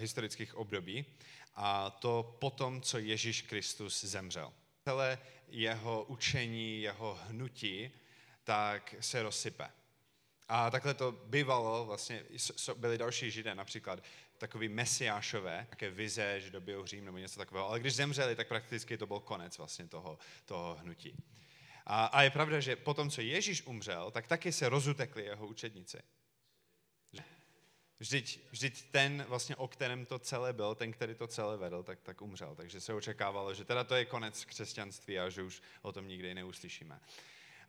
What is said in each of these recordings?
historických období, a to potom, co Ježíš Kristus zemřel. Celé jeho učení, jeho hnutí, tak se rozsype. A takhle to bývalo, vlastně byli další židé, například takový mesiášové, také vize, že dobijou Řím nebo něco takového, ale když zemřeli, tak prakticky to byl konec vlastně toho, toho hnutí. A, a je pravda, že potom, co Ježíš umřel, tak taky se rozutekli jeho učedníci. Vždyť, vždyť ten, vlastně, o kterém to celé byl, ten, který to celé vedl, tak, tak umřel. Takže se očekávalo, že teda to je konec křesťanství a že už o tom nikdy neuslyšíme.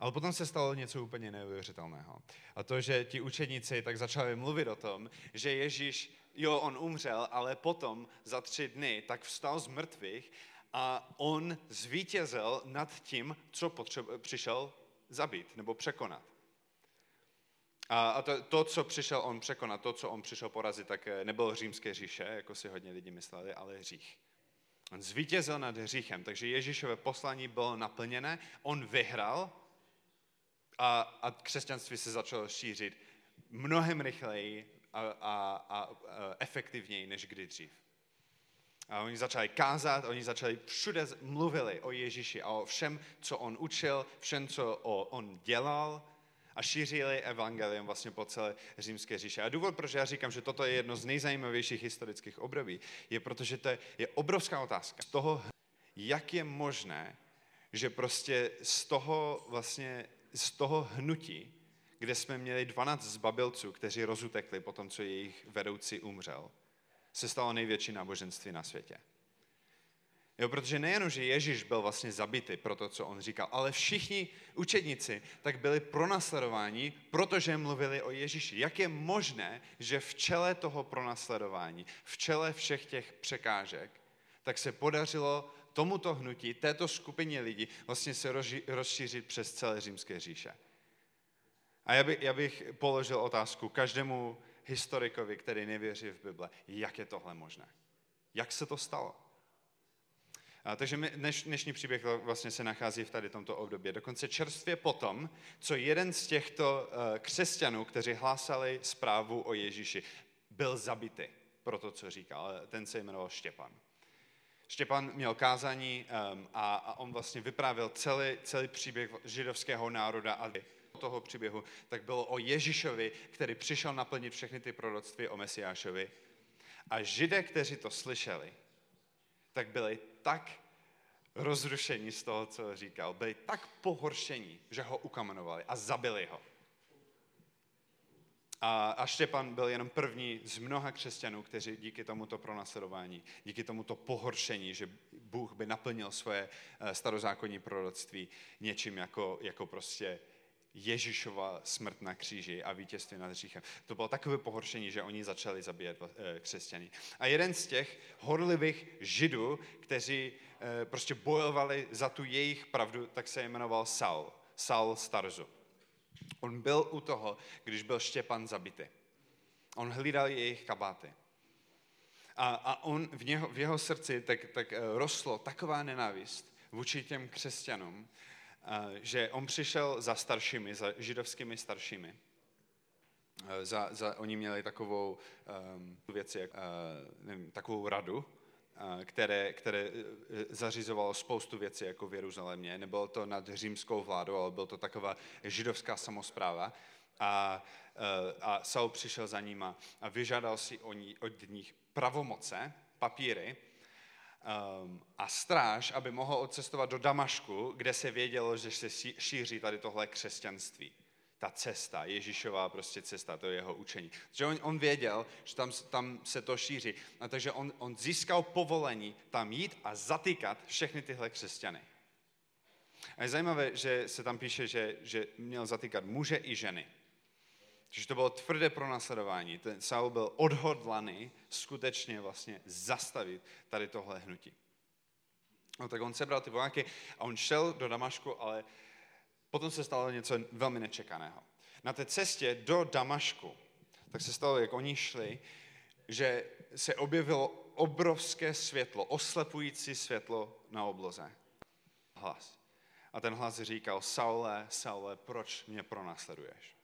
Ale potom se stalo něco úplně neuvěřitelného. A to, že ti učedníci tak začali mluvit o tom, že Ježíš, jo, on umřel, ale potom za tři dny tak vstal z mrtvých a on zvítězil nad tím, co potřeba, přišel zabít nebo překonat. A, to, to, co přišel on překonat, to, co on přišel porazit, tak eh, nebylo římské říše, jako si hodně lidí mysleli, ale hřích. On zvítězil nad hříchem, takže Ježíšové poslání bylo naplněné, on vyhrál a, a křesťanství se začalo šířit mnohem rychleji a, a, a, a efektivněji než kdy dřív. A oni začali kázat, oni začali všude mluvili o Ježíši a o všem, co on učil, všem, co on dělal a šířili evangelium vlastně po celé římské říše. A důvod, proč já říkám, že toto je jedno z nejzajímavějších historických období, je protože to je obrovská otázka z toho, jak je možné, že prostě z toho vlastně, z toho hnutí, kde jsme měli 12 zbabilců, kteří rozutekli po tom, co jejich vedoucí umřel, se stalo největší náboženství na světě. Jo, protože nejenom, že Ježíš byl vlastně zabity pro to, co on říkal, ale všichni učedníci tak byli pronásledováni, protože mluvili o Ježíši. Jak je možné, že v čele toho pronásledování, v čele všech těch překážek, tak se podařilo tomuto hnutí, této skupině lidí vlastně se rozšířit přes celé římské říše. A já, by, já bych položil otázku každému historikovi, který nevěří v Bible, jak je tohle možné? Jak se to stalo? Takže dnešní příběh vlastně se nachází v tady tomto období. Dokonce čerstvě potom, co jeden z těchto uh, křesťanů, kteří hlásali zprávu o Ježíši, byl zabity pro to, co říkal. Ten se jmenoval Štěpan. Štěpan měl kázání a, a on vlastně vyprávěl celý, celý příběh židovského národa a toho příběhu, tak bylo o Ježíšovi, který přišel naplnit všechny ty proroctví o Mesiášovi. A židé, kteří to slyšeli, tak byli tak rozrušení z toho, co říkal, byli tak pohoršení, že ho ukamenovali a zabili ho. A, a Štěpan byl jenom první z mnoha křesťanů, kteří díky tomuto pronásledování, díky tomuto pohoršení, že Bůh by naplnil svoje eh, starozákonní proroctví něčím jako, jako prostě Ježíšova smrt na kříži a vítězství nad hříchem. To bylo takové pohoršení, že oni začali zabíjet eh, křesťany. A jeden z těch horlivých židů, kteří eh, prostě bojovali za tu jejich pravdu, tak se jmenoval Saul. Saul Starzu. On byl u toho, když byl Štěpan zabity. On hlídal jejich kabáty. A, a on v, něho, v jeho srdci tak, tak eh, rostlo taková nenávist vůči těm křesťanům, že on přišel za staršími, za židovskými staršími. Za, za, oni měli takovou um, věc, jak, uh, nevím, takovou radu, které, které zařizovalo spoustu věcí jako v Jeruzalémě. Nebylo to nad římskou vládou, ale byla to taková židovská samozpráva. A, uh, a Saul přišel za nima a vyžádal si od nich pravomoce, papíry, a stráž, aby mohl odcestovat do Damašku, kde se vědělo, že se šíří tady tohle křesťanství. Ta cesta, Ježíšová prostě cesta, to je jeho učení. Že on, on věděl, že tam, tam se to šíří. A takže on, on získal povolení tam jít a zatýkat všechny tyhle křesťany. A je zajímavé, že se tam píše, že, že měl zatýkat muže i ženy. Takže to bylo tvrdé pronásledování. Ten Saul byl odhodlaný skutečně vlastně zastavit tady tohle hnutí. No, tak on sebral ty vojáky a on šel do Damašku, ale potom se stalo něco velmi nečekaného. Na té cestě do Damašku, tak se stalo, jak oni šli, že se objevilo obrovské světlo, oslepující světlo na obloze. Hlas. A ten hlas říkal, Saule, Saule, proč mě pronásleduješ?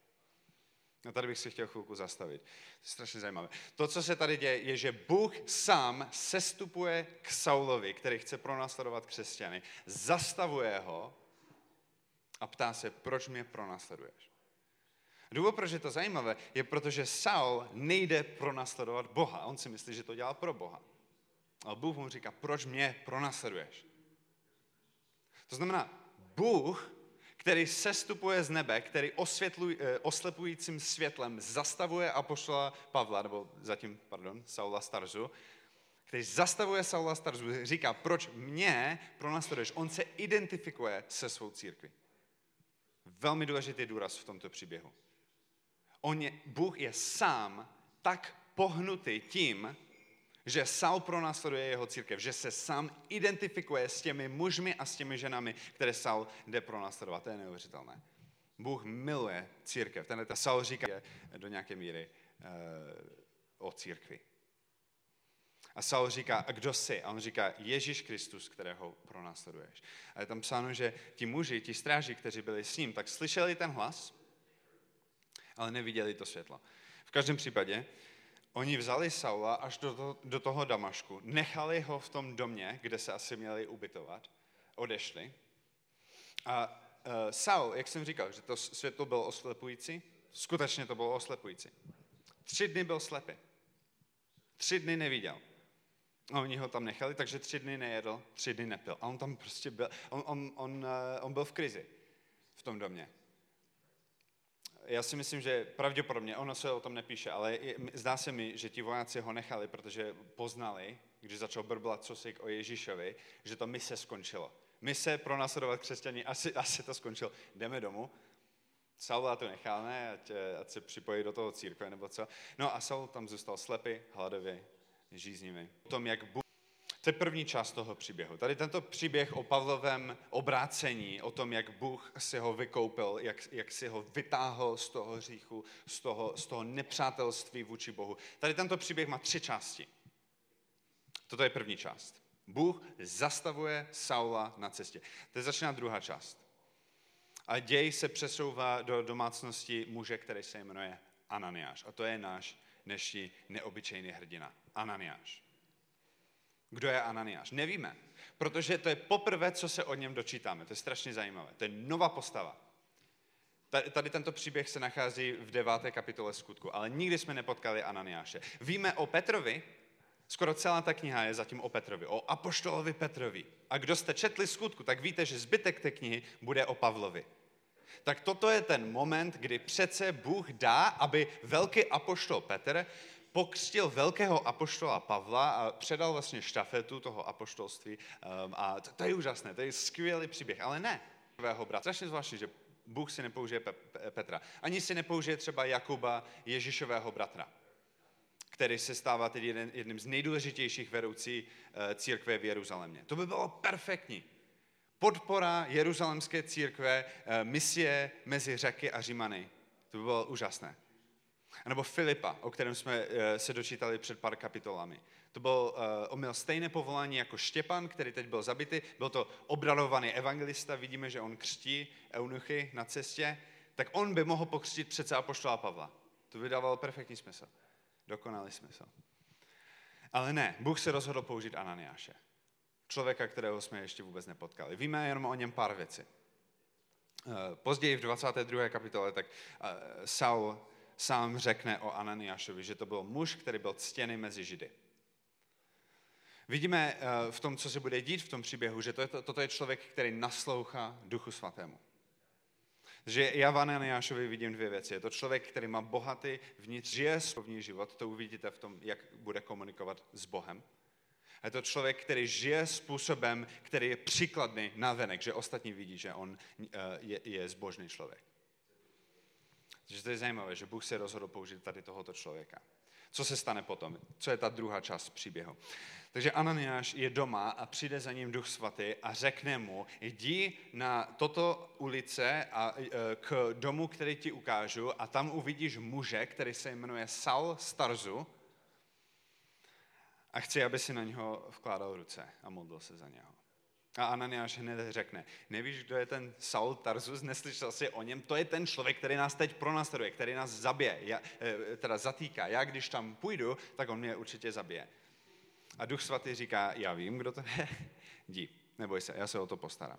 A tady bych si chtěl chvilku zastavit. To je strašně zajímavé. To, co se tady děje, je, že Bůh sám sestupuje k Saulovi, který chce pronásledovat křesťany, zastavuje ho a ptá se, proč mě pronásleduješ? Důvod, proč je to zajímavé, je protože Saul nejde pronásledovat Boha. On si myslí, že to dělá pro Boha. Ale Bůh mu říká, proč mě pronásleduješ? To znamená, Bůh, který sestupuje z nebe, který osvětluj, eh, oslepujícím světlem zastavuje apoštola Pavla, nebo zatím, pardon, Saula Starzu, který zastavuje Saula Starzu, říká, proč mě pronásleduješ? On se identifikuje se svou církví. Velmi důležitý důraz v tomto příběhu. On je, Bůh je sám tak pohnutý tím, že Saul pronásleduje jeho církev, že se sám identifikuje s těmi mužmi a s těmi ženami, které Saul jde pronásledovat. To je neuvěřitelné. Bůh miluje církev. Tenhle Saul říká do nějaké míry uh, o církvi. A Saul říká, a kdo jsi? A on říká, Ježíš Kristus, kterého pronásleduješ. A je tam psáno, že ti muži, ti stráži, kteří byli s ním, tak slyšeli ten hlas, ale neviděli to světlo. V každém případě, oni vzali Saula až do, to, do toho Damašku, nechali ho v tom domě, kde se asi měli ubytovat, odešli. A uh, Saul, jak jsem říkal, že to světlo bylo oslepující, skutečně to bylo oslepující. Tři dny byl slepý. Tři dny neviděl. A oni ho tam nechali, takže tři dny nejedl, tři dny nepil. A on tam prostě byl, on, on, on, eh, on byl v krizi v tom domě já si myslím, že pravděpodobně, ono se o tom nepíše, ale zdá se mi, že ti vojáci ho nechali, protože poznali, když začal brblat cosik o Ježíšovi, že to mise skončilo. Mise pro následovat křesťaní, asi, asi to skončilo. Jdeme domů. Saula to necháme, ať, ať se připojí do toho církve nebo co. No a Saul tam zůstal slepý, hladový, žíznivý. O tom, jak Bůh to je první část toho příběhu. Tady tento příběh o Pavlovém obrácení, o tom, jak Bůh si ho vykoupil, jak, jak si ho vytáhl z toho hříchu, z toho, z toho nepřátelství vůči Bohu. Tady tento příběh má tři části. Toto je první část. Bůh zastavuje Saula na cestě. Teď začíná druhá část. A děj se přesouvá do domácnosti muže, který se jmenuje Ananiáš. A to je náš dnešní neobyčejný hrdina. Ananiáš. Kdo je Ananiáš? Nevíme, protože to je poprvé, co se o něm dočítáme. To je strašně zajímavé. To je nová postava. Tady tento příběh se nachází v deváté kapitole skutku, ale nikdy jsme nepotkali Ananiáše. Víme o Petrovi, skoro celá ta kniha je zatím o Petrovi, o apoštolovi Petrovi. A kdo jste četli skutku, tak víte, že zbytek té knihy bude o Pavlovi. Tak toto je ten moment, kdy přece Bůh dá, aby velký apoštol Petr pokřtil velkého apoštola Pavla a předal vlastně štafetu toho apoštolství. Um, a to, to je úžasné, to je skvělý příběh, ale ne. Bratra. Strašně zvláštní, že Bůh si nepoužije Petra. Ani si nepoužije třeba Jakuba, Ježíšového bratra, který se stává teď jeden, jedním z nejdůležitějších vedoucí uh, církve v Jeruzalémě. To by bylo perfektní. Podpora jeruzalemské církve, uh, misie mezi řeky a Římany. To by bylo úžasné. Nebo Filipa, o kterém jsme eh, se dočítali před pár kapitolami. To byl, eh, on měl stejné povolání jako Štěpan, který teď byl zabitý. Byl to obradovaný evangelista, vidíme, že on křtí eunuchy na cestě. Tak on by mohl pokřtít přece apoštola Pavla. To by dávalo perfektní smysl. Dokonalý smysl. Ale ne, Bůh se rozhodl použít Ananiáše. Člověka, kterého jsme ještě vůbec nepotkali. Víme jenom o něm pár věcí. Eh, později v 22. kapitole tak Saul sám řekne o Ananiášovi, že to byl muž, který byl ctěný mezi Židy. Vidíme eh, v tom, co se bude dít v tom příběhu, že to je, toto je člověk, který naslouchá Duchu Svatému. Že já v Ananiášovi vidím dvě věci. Je to člověk, který má bohatý vnitř, žije svobodný život, to uvidíte v tom, jak bude komunikovat s Bohem. Je to člověk, který žije způsobem, který je příkladný na venek, že ostatní vidí, že on eh, je, je zbožný člověk. Takže to je zajímavé, že Bůh se rozhodl použít tady tohoto člověka. Co se stane potom? Co je ta druhá část příběhu? Takže Ananiáš je doma a přijde za ním Duch Svatý a řekne mu, jdi na toto ulice a e, k domu, který ti ukážu a tam uvidíš muže, který se jmenuje Saul Starzu a chci, aby si na něho vkládal ruce a modlil se za něho. A Ananiáš hned řekne, nevíš, kdo je ten Saul Tarzus, neslyšel jsi o něm, to je ten člověk, který nás teď pronásleduje, který nás zabije, já, eh, teda zatýká. Já když tam půjdu, tak on mě určitě zabije. A Duch Svatý říká, já vím, kdo to je, jdi, neboj se, já se o to postarám.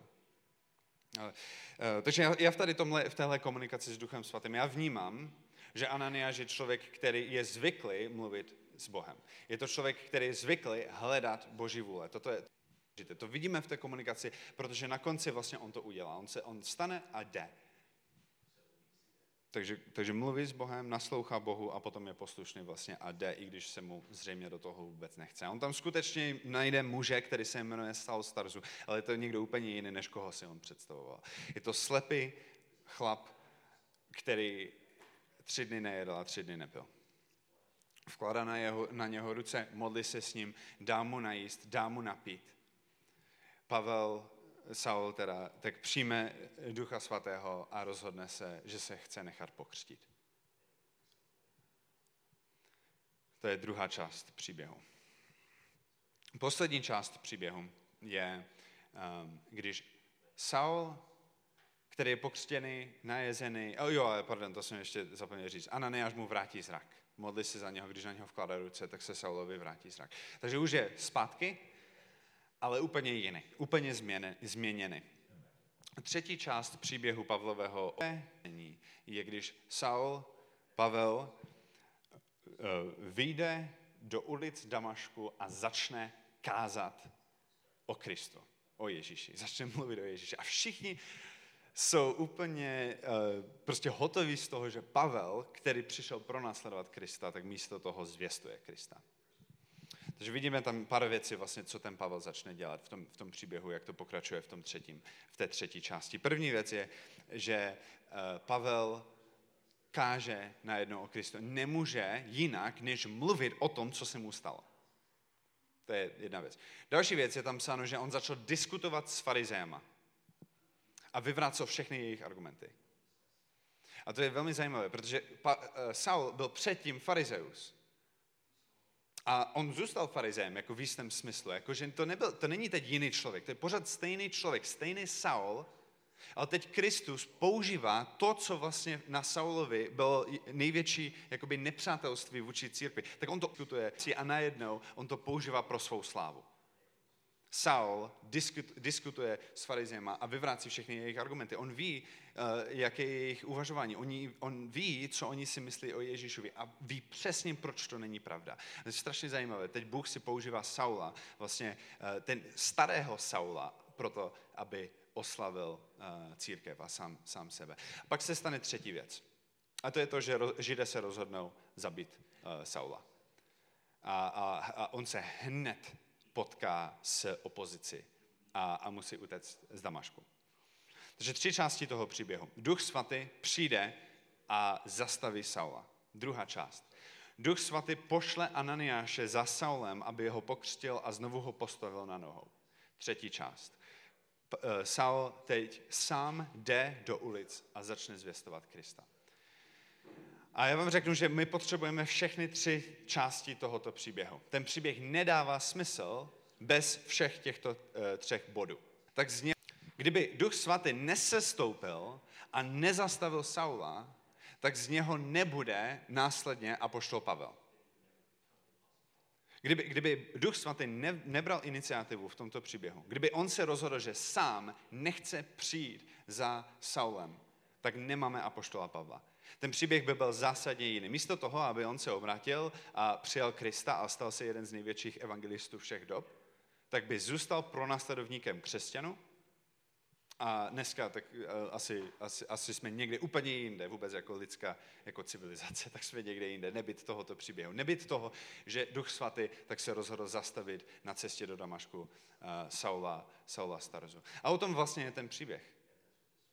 Eh, takže já, já v, tady tomhle, v téhle komunikaci s Duchem Svatým, já vnímám, že Ananiáš je člověk, který je zvyklý mluvit s Bohem. Je to člověk, který je zvyklý hledat Boží vůle. Toto je, to vidíme v té komunikaci, protože na konci vlastně on to udělá. On, se, on stane a jde. Takže, takže mluví s Bohem, naslouchá Bohu a potom je poslušný vlastně a jde, i když se mu zřejmě do toho vůbec nechce. On tam skutečně najde muže, který se jmenuje Saul Starzu, ale je to někdo úplně jiný, než koho si on představoval. Je to slepý chlap, který tři dny nejedl a tři dny nepil. Vkládá na, jeho, na něho ruce, modlí se s ním, dá mu najíst, dá mu napít. Pavel Saul teda tak přijme Ducha Svatého a rozhodne se, že se chce nechat pokřtít. To je druhá část příběhu. Poslední část příběhu je, um, když Saul, který je pokřtěný, najezený, oh jo, pardon, to jsem ještě zapomněl říct, Ananiáš mu vrátí zrak. Modli se za něho, když na něho vkládá ruce, tak se Saulovi vrátí zrak. Takže už je zpátky, ale úplně jiný, úplně změněný. Třetí část příběhu Pavlového je, když Saul, Pavel, eh, vyjde do ulic Damašku a začne kázat o Kristu, o Ježíši. Začne mluvit o Ježíši. A všichni jsou úplně uh, prostě hotoví z toho, že Pavel, který přišel pro následovat Krista, tak místo toho zvěstuje Krista. Takže vidíme tam pár věcí, vlastně, co ten Pavel začne dělat v tom, v tom příběhu, jak to pokračuje v, tom třetím, v té třetí části. První věc je, že uh, Pavel káže najednou o Kristu. Nemůže jinak, než mluvit o tom, co se mu stalo. To je jedna věc. Další věc je tam psáno, že on začal diskutovat s farizéma a vyvrácel všechny jejich argumenty. A to je velmi zajímavé, protože uh, Saul byl předtím farizeus. A on zůstal farizejem, jako v jistém smyslu. Jako, že to, nebyl, to není teď jiný člověk, to je pořád stejný člověk, stejný Saul, ale teď Kristus používá to, co vlastně na Saulovi bylo největší jakoby, nepřátelství vůči církvi. Tak on to diskutuje a najednou on to používá pro svou slávu. Saul diskutuje s farizema a vyvrácí všechny jejich argumenty. On ví, uh, jaké je jejich uvažování. Oni, on ví, co oni si myslí o Ježíšovi a ví přesně, proč to není pravda. To je strašně zajímavé. Teď Bůh si používá Saula, vlastně uh, ten starého Saula, proto, aby oslavil uh, církev a sám, sám sebe. Pak se stane třetí věc. A to je to, že Židé se rozhodnou zabít Saula. A, a, a on se hned potká s opozici a, a musí utéct z Damašku. Takže tři části toho příběhu. Duch svatý přijde a zastaví Saula. Druhá část. Duch svatý pošle Ananiáše za Saulem, aby ho pokřtil a znovu ho postavil na nohou. Třetí část. Eh, Saul teď sám jde do ulic a začne zvěstovat Krista. A já vám řeknu, že my potřebujeme všechny tři části tohoto příběhu. Ten příběh nedává smysl bez všech těchto uh, třech bodů. Tak zně, kdyby Duch Svatý nesestoupil a nezastavil Saula, tak z něho nebude následně apoštol Pavel. Kdyby, kdyby Duch Svatý ne, nebral iniciativu v tomto příběhu, kdyby on se rozhodl, že sám nechce přijít za Saulem, tak nemáme apoštola Pavla. Ten příběh by byl zásadně jiný. Místo toho, aby on se obrátil a přijal Krista a stal se jeden z největších evangelistů všech dob, tak by zůstal pronásledovníkem křesťanů a dneska tak eh, asi, asi, asi jsme někde úplně jinde, vůbec jako lidská jako civilizace, tak jsme někde jinde, nebyt tohoto příběhu. Nebyt toho, že Duch Svatý tak se rozhodl zastavit na cestě do Damašku uh, Saula, Saula Starzu. A o tom vlastně je ten příběh.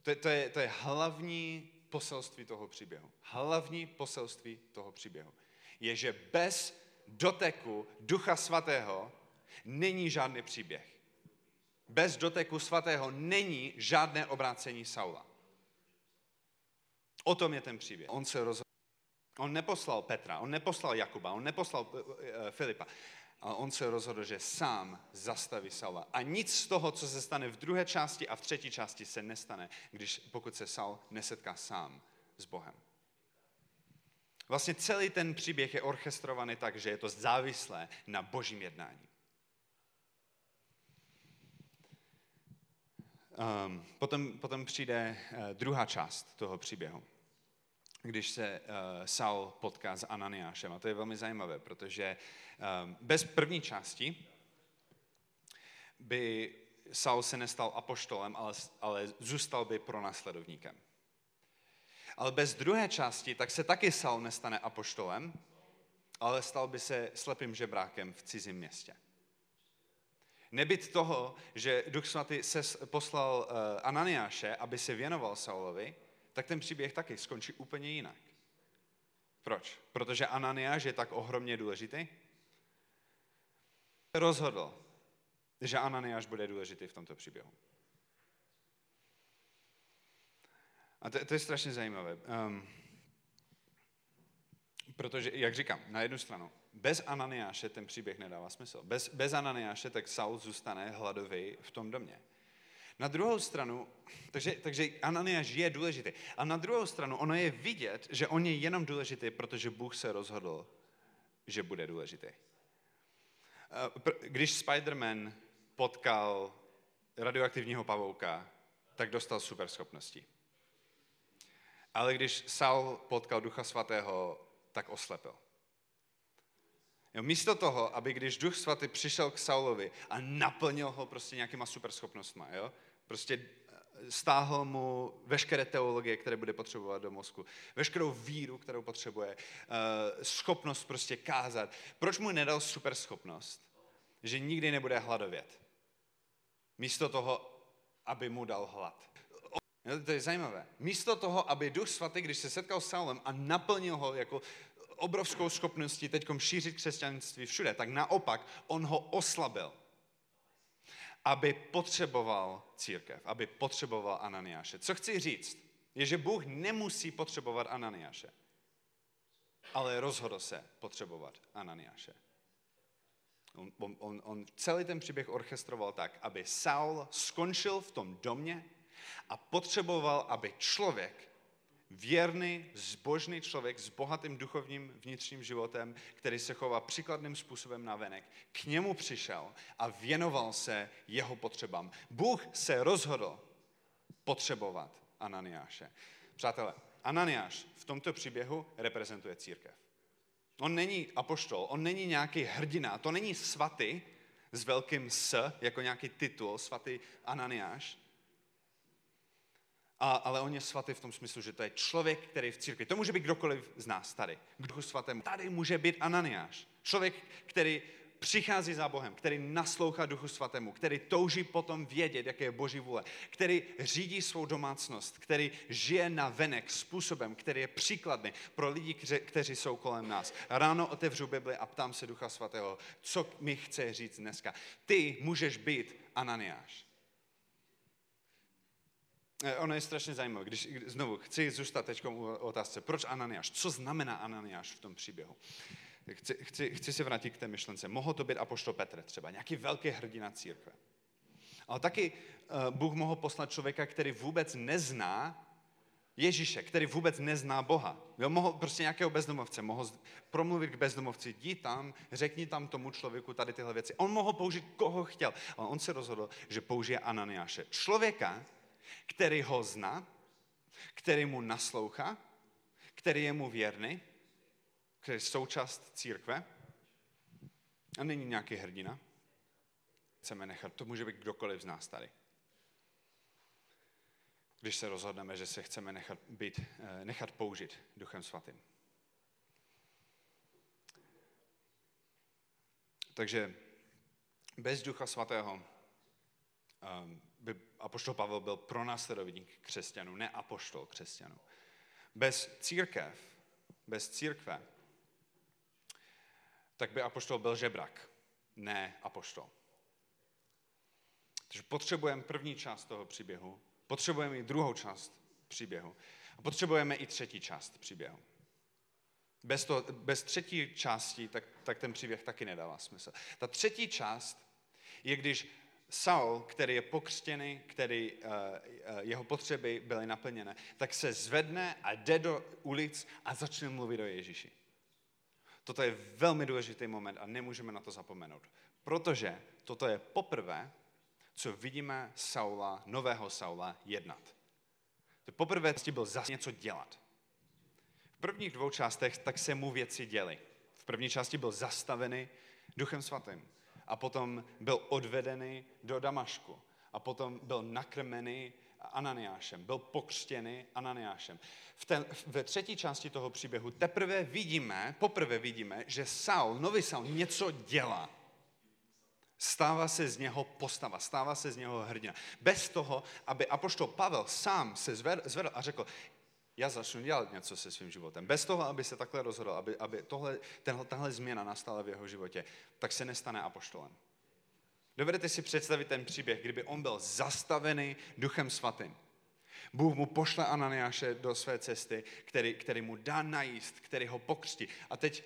To, to, je, to je hlavní poselství toho příběhu. Hlavní poselství toho příběhu je, že bez doteku Ducha Svatého není žádný příběh. Bez doteku svatého není žádné obrácení Saula. O tom je ten příběh. On se rozhodl. On neposlal Petra, on neposlal Jakuba, on neposlal uh, Filipa, ale on se rozhodl, že sám zastaví Saula. A nic z toho, co se stane v druhé části a v třetí části, se nestane, když, pokud se Saul nesetká sám s Bohem. Vlastně celý ten příběh je orchestrovaný tak, že je to závislé na božím jednání. Um, potom, potom přijde uh, druhá část toho příběhu, když se uh, Saul potká s Ananiášem. A to je velmi zajímavé, protože um, bez první části by Saul se nestal apoštolem, ale, ale zůstal by pronásledovníkem. Ale bez druhé části, tak se taky Saul nestane apoštolem, ale stal by se slepým žebrákem v cizím městě. Nebyt toho, že Duch Svatý se poslal eh, Ananiáše, aby se věnoval Saulovi, tak ten příběh taky skončí úplně jinak. Proč? Protože Ananiáš je tak ohromně důležitý? Rozhodl, že Ananiáš bude důležitý v tomto příběhu. A to, to je strašně zajímavé. Um, protože, jak říkám, na jednu stranu, bez Ananiáše ten příběh nedává smysl. Bez, bez Ananiáše tak Saul zůstane hladový v tom domě. Na druhou stranu, takže, takže Ananiáš je důležitý. A na druhou stranu, ono je vidět, že on je jenom důležitý, protože Bůh se rozhodl, že bude důležitý. Když Spider-Man potkal radioaktivního pavouka, tak dostal superschopnosti. Ale když Saul potkal Ducha Svatého, tak oslepil. Jo, místo toho, aby když Duch Svatý přišel k Saulovi a naplnil ho prostě nějakýma superschopnostma, jo? prostě eh, stáhl mu veškeré teologie, které bude potřebovat do mozku, veškerou víru, kterou potřebuje, eh, schopnost prostě kázat. Proč mu nedal superschopnost, že nikdy nebude hladovět? Místo toho, aby mu dal hlad. To je zajímavé. Místo toho, aby Duch Svatý, když se setkal s Saulem a naplnil ho jako obrovskou schopností teď šířit křesťanství všude, tak naopak on ho oslabil, aby potřeboval církev, aby potřeboval Ananiáše. Co chci říct, je, že Bůh nemusí potřebovat Ananiáše, ale rozhodl se potřebovat Ananiáše. On, on, on, on celý ten příběh orchestroval tak, aby Saul skončil v tom domě, a potřeboval, aby člověk, věrný, zbožný člověk s bohatým duchovním vnitřním životem, který se chová příkladným způsobem na venek, k němu přišel a věnoval se jeho potřebám. Bůh se rozhodl potřebovat Ananiáše. Přátelé, Ananiáš v tomto příběhu reprezentuje církev. On není apoštol, on není nějaký hrdina, to není svatý s velkým S, jako nějaký titul, svatý Ananiáš, a, ale on je svatý v tom smyslu, že to je člověk, který v církvi. To může být kdokoliv z nás tady. K duchu. Tady může být Ananiáš. Člověk, který přichází za Bohem, který naslouchá Duchu Svatému, který touží potom vědět, jaké je Boží vůle, který řídí svou domácnost, který žije na venek způsobem, který je příkladný pro lidi, kteří jsou kolem nás. Ráno otevřu Bibli a ptám se Ducha Svatého, co mi chce říct dneska. Ty můžeš být Ananiáš. Eh, ono je strašně zajímavé, když znovu chci zůstat teď u otázce, proč Ananiáš? Co znamená Ananiáš v tom příběhu? Chci, chci, chci se vrátit k té myšlence. Mohl to být apoštol Petr třeba, nějaký velký hrdina církve. Ale taky uh, Bůh mohl poslat člověka, který vůbec nezná Ježíše, který vůbec nezná Boha. Jo, mohl prostě nějakého bezdomovce, mohl promluvit k bezdomovci, jdi tam, řekni tam tomu člověku tady tyhle věci. On mohl použít koho chtěl, ale on se rozhodl, že použije Ananiáše. Člověka, který ho zná, který mu naslouchá, který je mu věrný, který je součást církve a není nějaký hrdina. Chceme nechat, to může být kdokoliv z nás tady. Když se rozhodneme, že se chceme nechat, být, eh, nechat použít Duchem Svatým. Takže bez Ducha Svatého um, by apoštol Pavel byl pronásledovník křesťanů, ne apoštol křesťanů. Bez církev, bez církve, tak by apoštol byl žebrak, ne apoštol. Takže potřebujeme první část toho příběhu, potřebujeme i druhou část příběhu a potřebujeme i třetí část příběhu. Bez, to, bez třetí části, tak, tak ten příběh taky nedává smysl. Ta třetí část je, když Saul, který je pokřtěný, který uh, uh, jeho potřeby byly naplněné, tak se zvedne a jde do ulic a začne mluvit o Ježíši. Toto je velmi důležitý moment a nemůžeme na to zapomenout. Protože toto je poprvé, co vidíme Saula, nového Saula, jednat. To poprvé, co byl zase něco dělat. V prvních dvou částech tak se mu věci děly. V první části byl zastavený Duchem Svatým a potom byl odvedený do Damašku a potom byl nakrmený Ananiášem, byl pokřtěný Ananiášem. V ten, ve třetí části toho příběhu teprve vidíme, poprvé vidíme, že Saul, nový Saul, něco dělá. Stává se z něho postava, stává se z něho hrdina. Bez toho, aby apoštol Pavel sám se zvedl a řekl, já začnu dělat něco se svým životem. Bez toho, aby se takhle rozhodl, aby, aby tohle, tenhle, tahle změna nastala v jeho životě, tak se nestane apoštolem. Dovedete si představit ten příběh, kdyby on byl zastavený duchem svatým. Bůh mu pošle Ananiáše do své cesty, který, který mu dá najíst, který ho pokřtí. A teď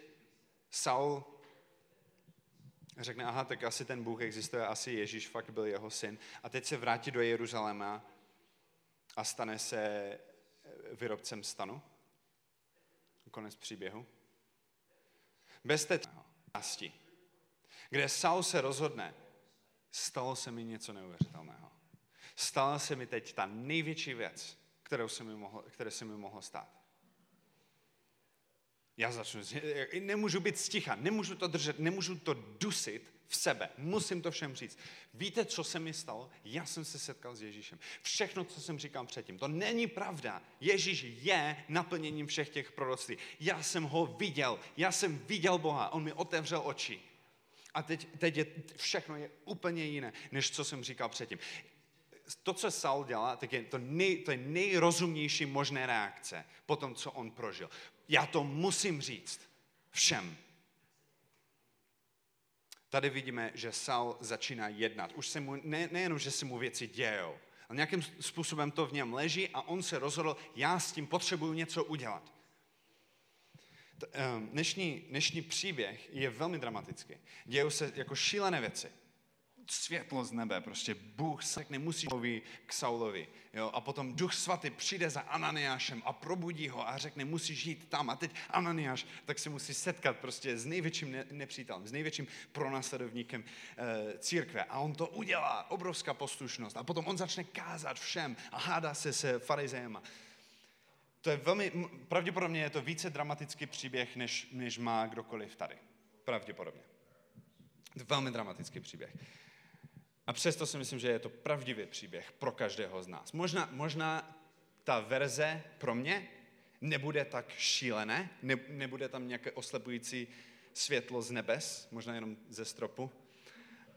Saul řekne, aha, tak asi ten Bůh existuje, asi Ježíš fakt byl jeho syn. A teď se vrátí do Jeruzaléma a stane se výrobcem stanu. Konec příběhu. Bez té části, kde Saul se rozhodne, stalo se mi něco neuvěřitelného. Stala se mi teď ta největší věc, kterou se mi mohlo, které se mi mohlo stát. Já začnu, nemůžu být sticha, nemůžu to držet, nemůžu to dusit v sebe. Musím to všem říct. Víte, co se mi stalo? Já jsem se setkal s Ježíšem. Všechno, co jsem říkal předtím, to není pravda. Ježíš je naplněním všech těch proroctví. Já jsem ho viděl, já jsem viděl Boha, on mi otevřel oči. A teď, teď je, všechno je úplně jiné, než co jsem říkal předtím. To, co Saul dělá, tak je to, nej, to je nejrozumnější možné reakce po tom, co on prožil. Já to musím říct všem. Tady vidíme, že Saul začíná jednat. Už se mu, ne, nejenom, že se mu věci dějou, ale nějakým způsobem to v něm leží a on se rozhodl, já s tím potřebuju něco udělat. Ehm, dnešní, dnešní příběh je velmi dramatický. Dějou se jako šílené věci světlo z nebe, prostě Bůh se nemusí mluví k Saulovi. Jo? A potom Duch Svatý přijde za Ananiášem a probudí ho a řekne, musí žít tam. A teď Ananiáš tak se musí setkat prostě s největším nepřítelem, s největším pronásledovníkem e, církve. A on to udělá, obrovská poslušnost. A potom on začne kázat všem a hádá se se farizejema. To je velmi, pravděpodobně je to více dramatický příběh, než, než má kdokoliv tady. Pravděpodobně. Velmi dramatický příběh. A přesto si myslím, že je to pravdivý příběh pro každého z nás. Možná, možná ta verze pro mě nebude tak šílené, ne, nebude tam nějaké oslepující světlo z nebes, možná jenom ze stropu,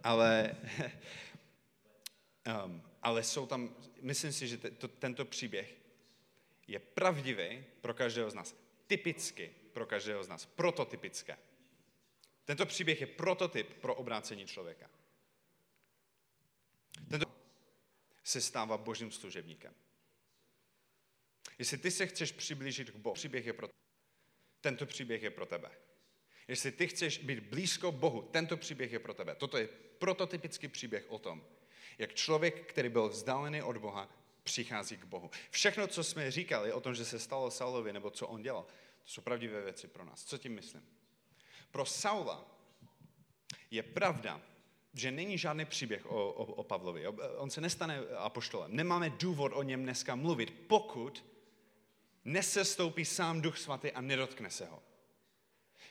ale, um, ale jsou tam, myslím si, že to, tento příběh je pravdivý pro každého z nás. Typicky pro každého z nás. Prototypické. Tento příběh je prototyp pro obrácení člověka. Tento se stává božím služebníkem. Jestli ty se chceš přiblížit k Bohu, příběh je pro tento příběh je pro tebe. Jestli ty chceš být blízko Bohu, tento příběh je pro tebe. Toto je prototypický příběh o tom, jak člověk, který byl vzdálený od Boha, přichází k Bohu. Všechno, co jsme říkali o tom, že se stalo Saulovi, nebo co on dělal, to jsou pravdivé věci pro nás. Co tím myslím? Pro Saula je pravda, že není žádný příběh o, o, o Pavlovi. On se nestane apoštolem. Nemáme důvod o něm dneska mluvit, pokud nesestoupí sám Duch Svatý a nedotkne se ho.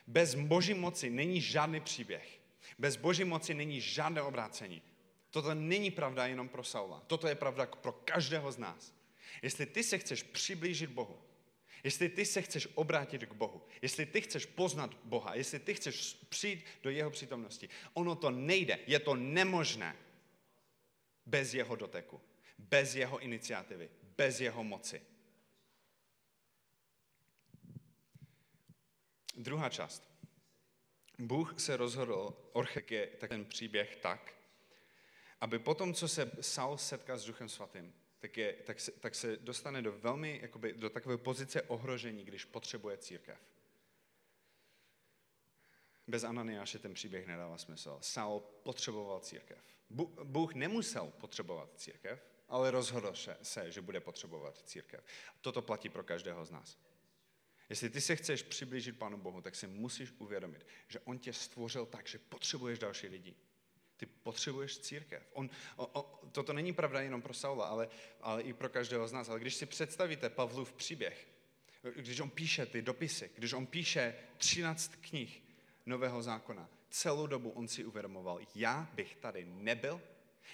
Bez boží moci není žádný příběh. Bez boží moci není žádné obrácení. Toto není pravda jenom pro Saula. Toto je pravda pro každého z nás. Jestli ty se chceš přiblížit Bohu, Jestli ty se chceš obrátit k Bohu, jestli ty chceš poznat Boha, jestli ty chceš přijít do jeho přítomnosti, ono to nejde, je to nemožné bez jeho doteku, bez jeho iniciativy, bez jeho moci. Druhá část. Bůh se rozhodl, Orchek je tak ten příběh tak, aby potom, co se Saul setká s Duchem Svatým, tak, je, tak, se, tak se dostane do velmi, jakoby, do takové pozice ohrožení, když potřebuje církev. Bez Ananiáše ten příběh nedává smysl. Saul potřeboval církev. Bůh nemusel potřebovat církev, ale rozhodl se, že bude potřebovat církev. Toto platí pro každého z nás. Jestli ty se chceš přiblížit Pánu Bohu, tak si musíš uvědomit, že On tě stvořil tak, že potřebuješ další lidi. Ty potřebuješ církev. On, o, o, toto není pravda jenom pro Saula, ale, ale i pro každého z nás. Ale když si představíte Pavlův příběh, když on píše ty dopisy, když on píše 13 knih Nového zákona, celou dobu on si uvědomoval, já bych tady nebyl,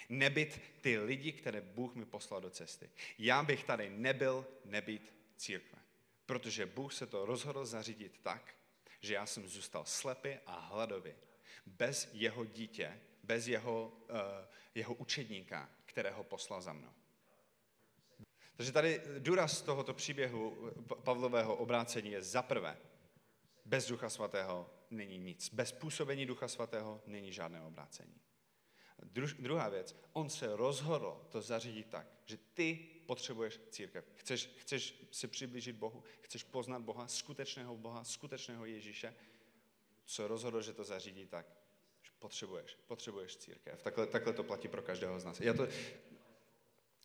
nebyt ty lidi, které Bůh mi poslal do cesty. Já bych tady nebyl, nebyt církve. Protože Bůh se to rozhodl zařídit tak, že já jsem zůstal slepý a hladový. Bez jeho dítě, bez jeho, uh, jeho učedníka, kterého poslal za mnou. Takže tady důraz tohoto příběhu Pavlového obrácení je za prvé, bez Ducha Svatého není nic. Bez působení Ducha Svatého není žádné obrácení. Dru, druhá věc, on se rozhodl to zařídit tak, že ty potřebuješ církev. Chceš, chceš se přiblížit Bohu, chceš poznat Boha, skutečného Boha, skutečného Ježíše, se rozhodl, že to zařídí tak, potřebuješ, potřebuješ církev. Takhle, takhle to platí pro každého z nás. Já to,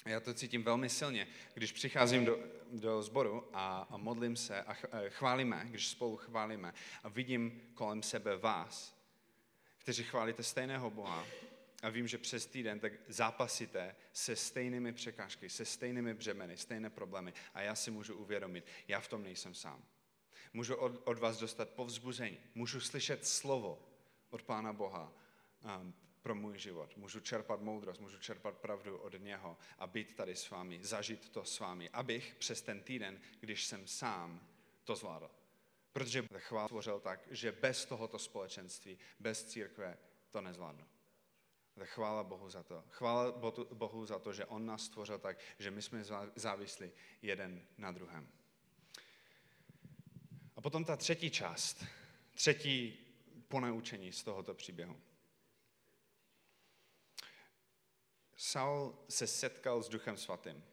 já to cítím velmi silně, když přicházím do, do sboru a, a modlím se a chválíme, když spolu chválíme a vidím kolem sebe vás, kteří chválíte stejného Boha, a vím, že přes týden tak zápasíte se stejnými překážky, se stejnými břemeny, stejné problémy a já si můžu uvědomit, já v tom nejsem sám. Můžu od, od vás dostat povzbuzení, můžu slyšet slovo od Pána Boha pro můj život. Můžu čerpat moudrost, můžu čerpat pravdu od něho a být tady s vámi, zažít to s vámi, abych přes ten týden, když jsem sám, to zvládl. Protože chvál tvořil tak, že bez tohoto společenství, bez církve to nezvládnu. Chvála Bohu za to. Chvála Bohu za to, že On nás stvořil tak, že my jsme závislí jeden na druhém. A potom ta třetí část, třetí ponaučení z tohoto příběhu. Saul se setkal s Duchem Svatým.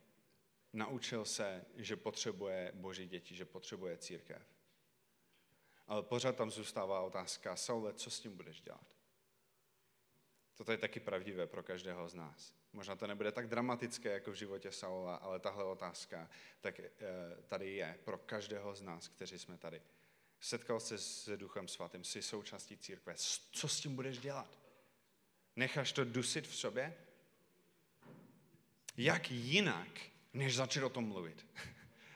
Naučil se, že potřebuje Boží děti, že potřebuje církev. Ale pořád tam zůstává otázka, Saule, co s tím budeš dělat? Toto je taky pravdivé pro každého z nás. Možná to nebude tak dramatické jako v životě Saula, ale tahle otázka tak eh, tady je pro každého z nás, kteří jsme tady. Setkal se s Duchem Svatým, jsi součástí církve. Co s tím budeš dělat? Necháš to dusit v sobě? Jak jinak, než začít o tom mluvit?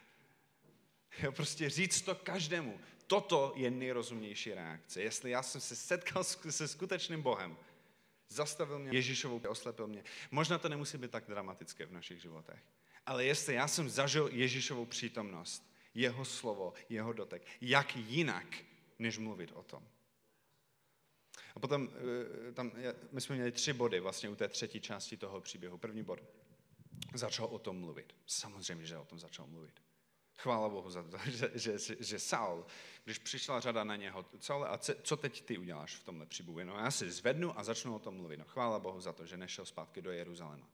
jo, prostě říct to každému. Toto je nejrozumnější reakce. Jestli já jsem se setkal se skutečným Bohem, zastavil mě Ježíšovou, oslepil mě. Možná to nemusí být tak dramatické v našich životech. Ale jestli já jsem zažil Ježíšovou přítomnost, jeho slovo, jeho dotek, jak jinak, než mluvit o tom. A potom eh, tam, my jsme měli tři body vlastně u té třetí části toho příběhu. První bod, začal o tom mluvit. Samozřejmě, že o tom začal mluvit. Chvála Bohu za to, že, že, že Saul, když přišla řada na něho, Saul, a co teď ty uděláš v tomhle příběhu? No já si zvednu a začnu o tom mluvit. No, chvála Bohu za to, že nešel zpátky do Jeruzaléma.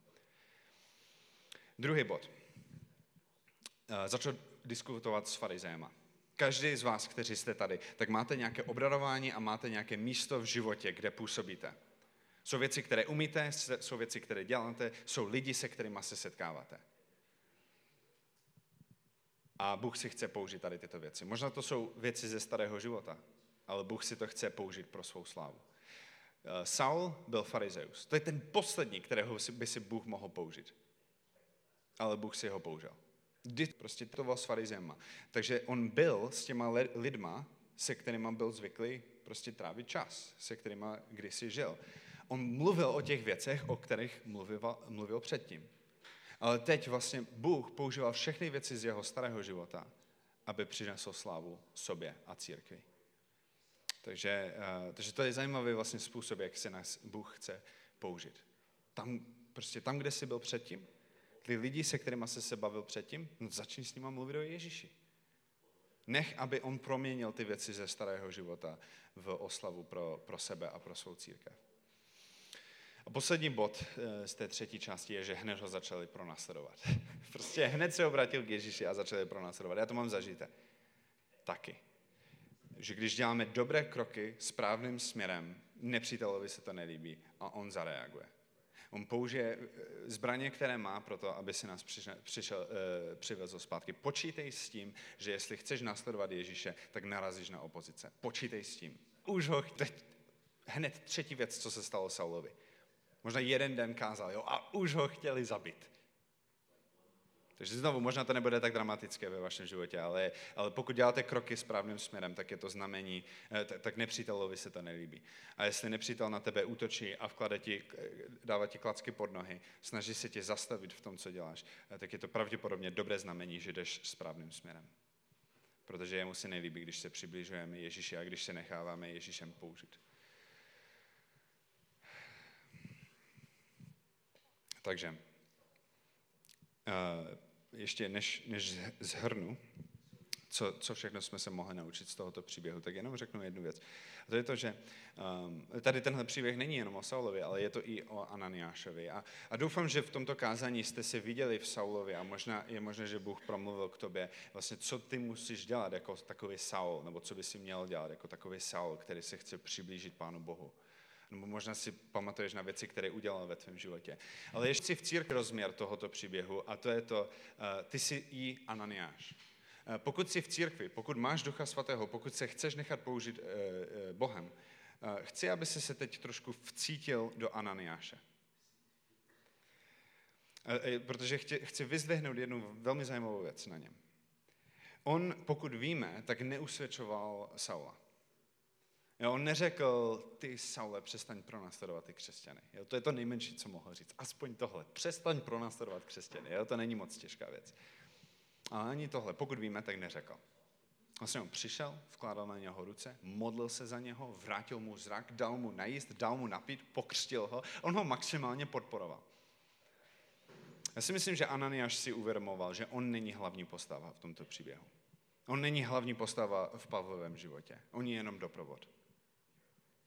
Druhý bod. Eh, začal diskutovat s farizéma. Každý z vás, kteří jste tady, tak máte nějaké obdarování a máte nějaké místo v životě, kde působíte. Jsou věci, které umíte, jsou věci, které děláte, jsou lidi, se kterými se setkáváte. A Bůh si chce použít tady tyto věci. Možná to jsou věci ze starého života, ale Bůh si to chce použít pro svou slávu. Eh, Saul byl farizeus. To je ten poslední, kterého by si Bůh mohl použít. Ale Bůh si ho použil. Kdy prostě to s farizema. Takže on byl s těma lidma, se kterými byl zvyklý prostě trávit čas, se kterými kdysi žil. On mluvil o těch věcech, o kterých mluvil, mluvil předtím. Ale teď vlastně Bůh používal všechny věci z jeho starého života, aby přinesl slávu sobě a církvi. Takže, uh, takže to je zajímavý vlastně způsob, jak se nás Bůh chce použít. Tam, prostě tam, kde jsi byl předtím, ty lidi, se kterými jsi se bavil předtím, no začni s nimi mluvit o Ježíši. Nech, aby on proměnil ty věci ze starého života v oslavu pro, pro sebe a pro svou církev. A poslední bod eh, z té třetí části je, že hned ho začali pronásledovat. prostě hned se obratil k Ježíši a začali pronásledovat. Já to mám zažité. Taky. že když děláme dobré kroky správným směrem, nepřítelovi se to nelíbí a on zareaguje. On použije eh, zbraně, které má pro to, aby si nás přišel, přišel, uh, přivezl zpátky. Počítej s tím, že jestli chceš následovat Ježíše, tak narazíš na opozice. Počítej s tím. Už ho teď, hned třetí věc, co se stalo Saulovi. Možná jeden den kázal, jo, a už ho chtěli zabít. Takže znovu, možná to nebude tak dramatické ve vašem životě, ale, ale pokud děláte kroky správným směrem, tak je to znamení, eh, tak nepřítelovi se to nelíbí. A jestli nepřítel na tebe útočí a vklade ti, eh, dává ti klacky pod nohy, snaží se tě zastavit v tom, co děláš, eh, tak je to pravděpodobně dobré znamení, že jdeš správným směrem. Protože jemu se nelíbí, když se přibližujeme Ježíši a když se necháváme Ježíšem použít. Takže ještě než, než zhrnu, co, co všechno jsme se mohli naučit z tohoto příběhu, tak jenom řeknu jednu věc. A to je to, že um, tady tenhle příběh není jenom o Saulovi, ale je to i o Ananiášovi. A, a doufám, že v tomto kázání jste se viděli v Saulovi a možná, je možné, že Bůh promluvil k tobě, vlastně co ty musíš dělat jako takový Saul, nebo co by si měl dělat jako takový Saul, který se chce přiblížit Pánu Bohu nebo možná si pamatuješ na věci, které udělal ve tvém životě. Ale ještě si v církvi rozměr tohoto příběhu a to je to, uh, ty jsi i Ananiáš. Uh, pokud jsi v církvi, pokud máš Ducha Svatého, pokud se chceš nechat použít uh, Bohem, chci, aby jsi se teď trošku vcítil do Ananiáše. Protože chci, chci jednu velmi zajímavou věc na něm. On, pokud víme, tak neusvědčoval Saula. Jo, on neřekl, ty Saule, přestaň pronásledovat ty křesťany. Jo, to je to nejmenší, co mohl říct. Aspoň tohle. Přestaň pronásledovat křesťany. Jo, to není moc těžká věc. Ale ani tohle, pokud víme, tak neřekl. Vlastně on přišel, vkládal na něho ruce, modlil se za něho, vrátil mu zrak, dal mu najíst, dal mu napít, pokřtil ho. On ho maximálně podporoval. Já si myslím, že Ananiáš si uvědomoval, že on není hlavní postava v tomto příběhu. On není hlavní postava v Pavlovém životě. On je jenom doprovod.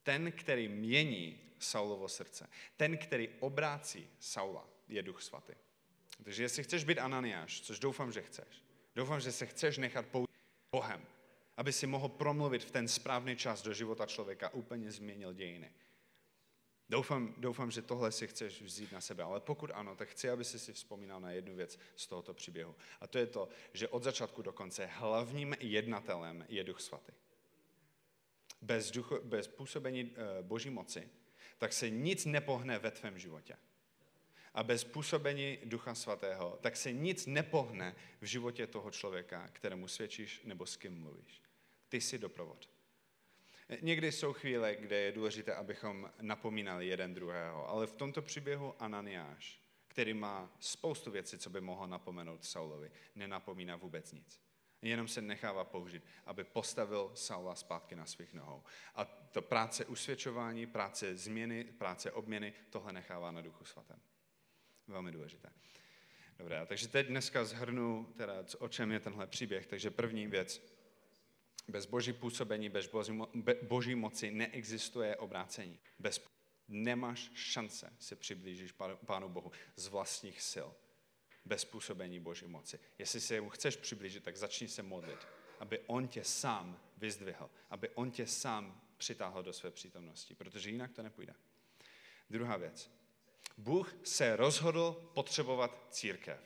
Ten, který mění Saulovo srdce, ten, který obrácí Saula, je Duch Svatý. Takže jestli chceš být Ananiáš, což doufám, že chceš, doufám, že se chceš nechat použít Bohem, aby si mohl promluvit v ten správný čas do života člověka, úplně změnil dějiny. Doufám, doufám, že tohle si chceš vzít na sebe, ale pokud ano, tak chci, aby si si vzpomínal na jednu věc z tohoto příběhu. A to je to, že od začátku do konce hlavním jednatelem je Duch Svatý bez, ducho, bez působení eh, Boží moci, tak se nic nepohne ve tvém životě. A bez působení Ducha Svatého, tak se nic nepohne v životě toho člověka, kterému svědčíš nebo s kým mluvíš. Ty jsi doprovod. Někdy jsou chvíle, kde je důležité, abychom napomínali jeden druhého, ale v tomto příběhu Ananiáš, který má spoustu věcí, co by mohl napomenout Saulovi, nenapomíná vůbec nic jenom se nechává použít, aby postavil Saula zpátky na svých nohou. A to práce usvědčování, práce změny, práce obměny, tohle nechává na duchu svatém. Velmi důležité. Dobré, takže teď dneska zhrnu, teda, o čem je tenhle příběh. Takže první věc, bez boží působení, bez boží, boží moci neexistuje obrácení. Bez nemáš šance se přiblížit Pánu Bohu z vlastních sil bez působení Boží moci. Jestli se mu chceš přiblížit, tak začni se modlit, aby on tě sám vyzdvihl, aby on tě sám přitáhl do své přítomnosti, protože jinak to nepůjde. Druhá věc. Bůh se rozhodl potřebovat církev.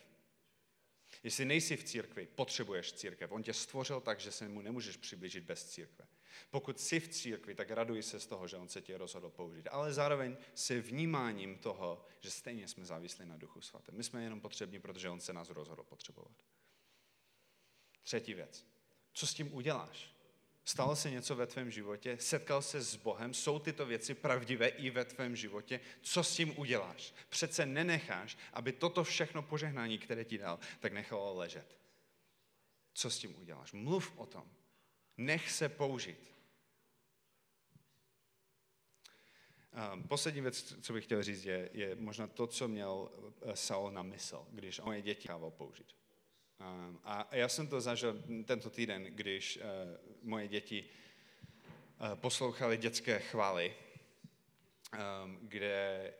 Jestli nejsi v církvi, potřebuješ církev. On tě stvořil tak, že se mu nemůžeš přiblížit bez církve. Pokud jsi v církvi, tak raduj se z toho, že on se tě rozhodl použít. Ale zároveň se vnímáním toho, že stejně jsme závislí na Duchu Svatém. My jsme jenom potřební, protože on se nás rozhodl potřebovat. Třetí věc. Co s tím uděláš? Stalo se něco ve tvém životě? Setkal se s Bohem? Jsou tyto věci pravdivé i ve tvém životě? Co s tím uděláš? Přece nenecháš, aby toto všechno požehnání, které ti dal, tak nechalo ležet. Co s tím uděláš? Mluv o tom. Nech se použít. Poslední věc, co bych chtěl říct, je, je možná to, co měl eh, Saul na mysl, když moje děti chával použít. A já jsem to zažil tento týden, když uh, moje děti uh, poslouchali dětské chvály, kde,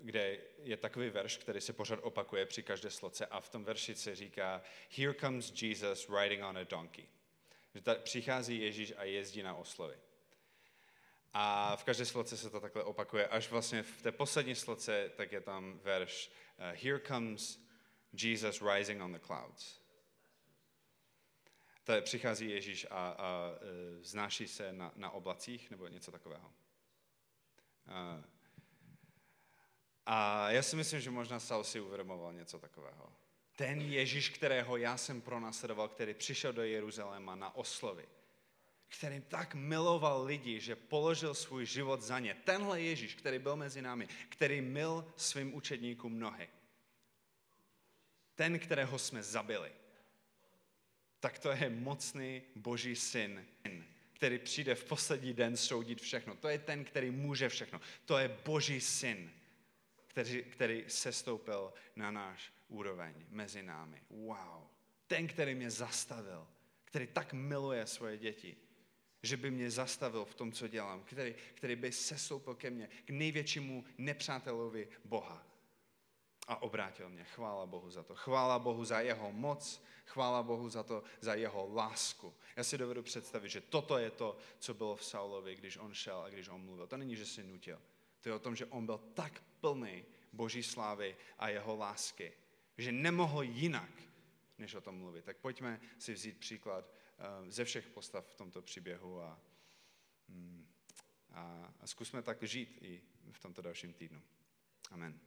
kde je takový verš, který se pořád opakuje při každé sloce a v tom verši se říká Here comes Jesus riding on a donkey. Že tady přichází Ježíš a jezdí na oslovy. A v každé sloce se to takhle opakuje. Až vlastně v té poslední sloce, tak je tam verš uh, Here comes Jesus rising on the clouds. Tady přichází Ježíš a, a uh, znáší se na, na oblacích nebo něco takového. Uh, a já si myslím, že možná Saul si uvědomoval něco takového. Ten Ježíš, kterého já jsem pronásledoval, který přišel do Jeruzaléma na oslovy, který tak miloval lidi, že položil svůj život za ně. Tenhle Ježíš, který byl mezi námi, který mil svým učedníkům nohy. Ten, kterého jsme zabili. Tak to je mocný boží syn, který přijde v poslední den soudit všechno. To je ten, který může všechno. To je boží syn, který, který sestoupil na náš úroveň mezi námi. Wow. Ten, který mě zastavil, který tak miluje svoje děti, že by mě zastavil v tom, co dělám, který, který by sestoupil ke mně, k největšímu nepřátelovi Boha a obrátil mě. Chvála Bohu za to. Chvála Bohu za jeho moc, chvála Bohu za to, za jeho lásku. Já si dovedu představit, že toto je to, co bylo v Saulovi, když on šel a když on mluvil. To není, že si nutil. To je o tom, že on byl tak plný Boží slávy a jeho lásky, že nemohl jinak, než o tom mluvit. Tak pojďme si vzít příklad eh, ze všech postav v tomto příběhu a, mm, a, a zkusme tak žít i v tomto dalším týdnu. Amen.